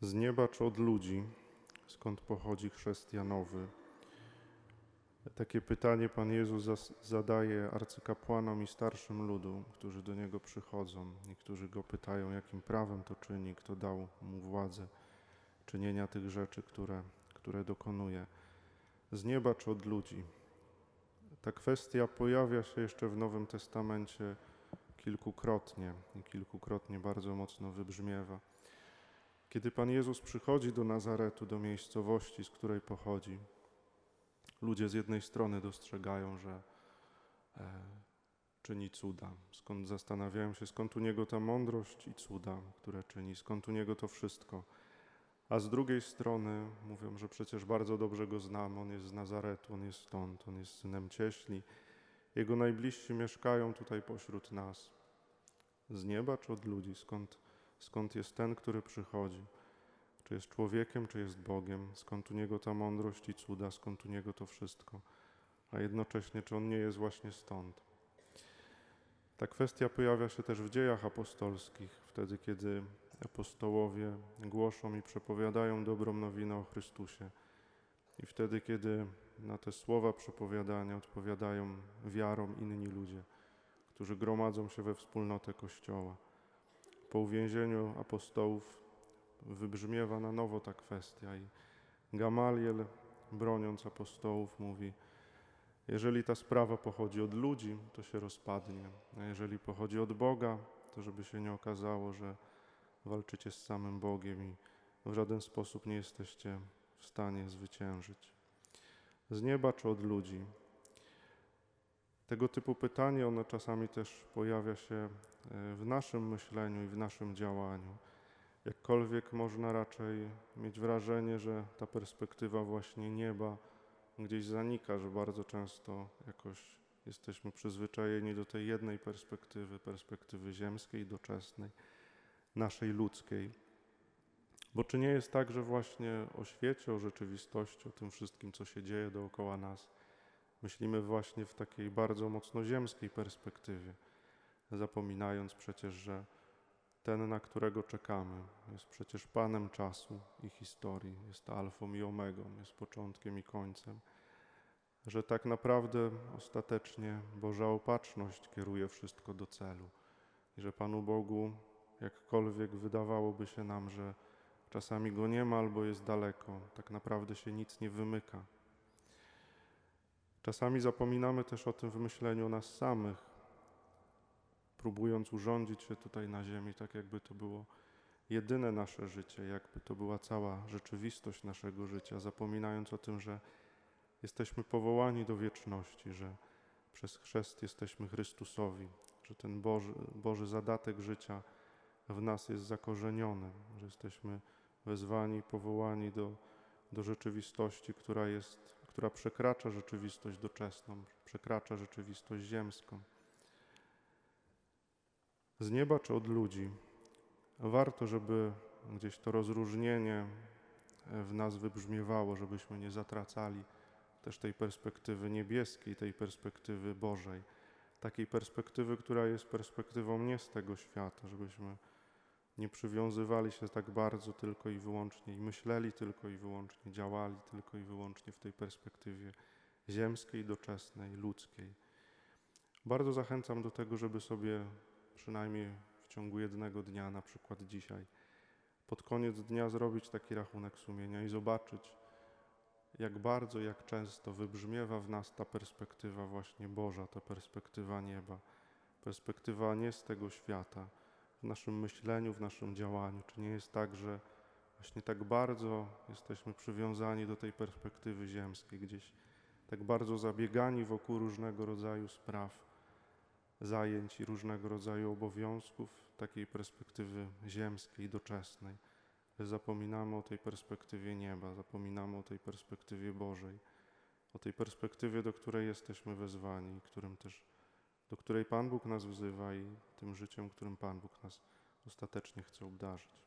Z nieba czy od ludzi? Skąd pochodzi chrześcijanowy? Takie pytanie Pan Jezus zadaje arcykapłanom i starszym ludu, którzy do Niego przychodzą i którzy Go pytają, jakim prawem to czyni, kto dał Mu władzę czynienia tych rzeczy, które, które dokonuje. Z nieba czy od ludzi? Ta kwestia pojawia się jeszcze w Nowym Testamencie kilkukrotnie i kilkukrotnie bardzo mocno wybrzmiewa. Kiedy Pan Jezus przychodzi do Nazaretu, do miejscowości, z której pochodzi, ludzie z jednej strony dostrzegają, że e, czyni cuda. Skąd zastanawiają się, skąd u niego ta mądrość i cuda, które czyni, skąd u niego to wszystko. A z drugiej strony mówią, że przecież bardzo dobrze go znam, on jest z Nazaretu, on jest stąd, on jest synem cieśli. Jego najbliżsi mieszkają tutaj pośród nas. Z nieba czy od ludzi? Skąd, skąd jest ten, który przychodzi? Czy jest człowiekiem, czy jest Bogiem? Skąd u niego ta mądrość i cuda? Skąd u niego to wszystko? A jednocześnie, czy on nie jest właśnie stąd? Ta kwestia pojawia się też w dziejach apostolskich, wtedy kiedy apostołowie głoszą i przepowiadają dobrą nowinę o Chrystusie. I wtedy, kiedy na te słowa przepowiadania odpowiadają wiarą inni ludzie, którzy gromadzą się we wspólnotę Kościoła. Po uwięzieniu apostołów wybrzmiewa na nowo ta kwestia i Gamaliel, broniąc apostołów, mówi: Jeżeli ta sprawa pochodzi od ludzi, to się rozpadnie, a jeżeli pochodzi od Boga, to żeby się nie okazało, że walczycie z samym Bogiem i w żaden sposób nie jesteście w stanie zwyciężyć. Z nieba czy od ludzi? Tego typu pytanie, ono czasami też pojawia się e, w naszym myśleniu i w naszym działaniu. Jakkolwiek można raczej mieć wrażenie, że ta perspektywa właśnie nieba gdzieś zanika, że bardzo często jakoś jesteśmy przyzwyczajeni do tej jednej perspektywy, perspektywy ziemskiej, doczesnej, naszej ludzkiej. Bo czy nie jest tak, że właśnie o świecie, o rzeczywistości, o tym wszystkim, co się dzieje dookoła nas, myślimy właśnie w takiej bardzo mocno ziemskiej perspektywie, zapominając przecież, że ten, na którego czekamy, jest przecież Panem czasu i historii, jest alfą i omegą, jest początkiem i końcem, że tak naprawdę ostatecznie Boża opatrzność kieruje wszystko do celu i że Panu Bogu, jakkolwiek wydawałoby się nam, że czasami Go nie ma albo jest daleko, tak naprawdę się nic nie wymyka. Czasami zapominamy też o tym w myśleniu o nas samych, próbując urządzić się tutaj na ziemi, tak jakby to było jedyne nasze życie, jakby to była cała rzeczywistość naszego życia, zapominając o tym, że jesteśmy powołani do wieczności, że przez chrzest jesteśmy Chrystusowi, że ten Boży, Boży zadatek życia w nas jest zakorzeniony, że jesteśmy wezwani, powołani do, do rzeczywistości, która jest, która przekracza rzeczywistość doczesną, przekracza rzeczywistość ziemską. Z nieba czy od ludzi? Warto, żeby gdzieś to rozróżnienie w nas wybrzmiewało, żebyśmy nie zatracali też tej perspektywy niebieskiej, tej perspektywy Bożej, takiej perspektywy, która jest perspektywą nie z tego świata, żebyśmy nie przywiązywali się tak bardzo tylko i wyłącznie i myśleli tylko i wyłącznie, działali tylko i wyłącznie w tej perspektywie ziemskiej, doczesnej, ludzkiej. Bardzo zachęcam do tego, żeby sobie przynajmniej w ciągu jednego dnia, na przykład dzisiaj, pod koniec dnia zrobić taki rachunek sumienia i zobaczyć, jak bardzo, jak często wybrzmiewa w nas ta perspektywa właśnie Boża, ta perspektywa nieba, perspektywa nie z tego świata, w naszym myśleniu, w naszym działaniu. Czy nie jest tak, że właśnie tak bardzo jesteśmy przywiązani do tej perspektywy ziemskiej, gdzieś tak bardzo zabiegani wokół różnego rodzaju spraw, zajęć i różnego rodzaju obowiązków, takiej perspektywy ziemskiej, doczesnej, że zapominamy o tej perspektywie nieba, zapominamy o tej perspektywie Bożej, o tej perspektywie, do której jesteśmy wezwani, którym też, do której Pan Bóg nas wzywa i tym życiem, którym Pan Bóg nas ostatecznie chce obdarzyć.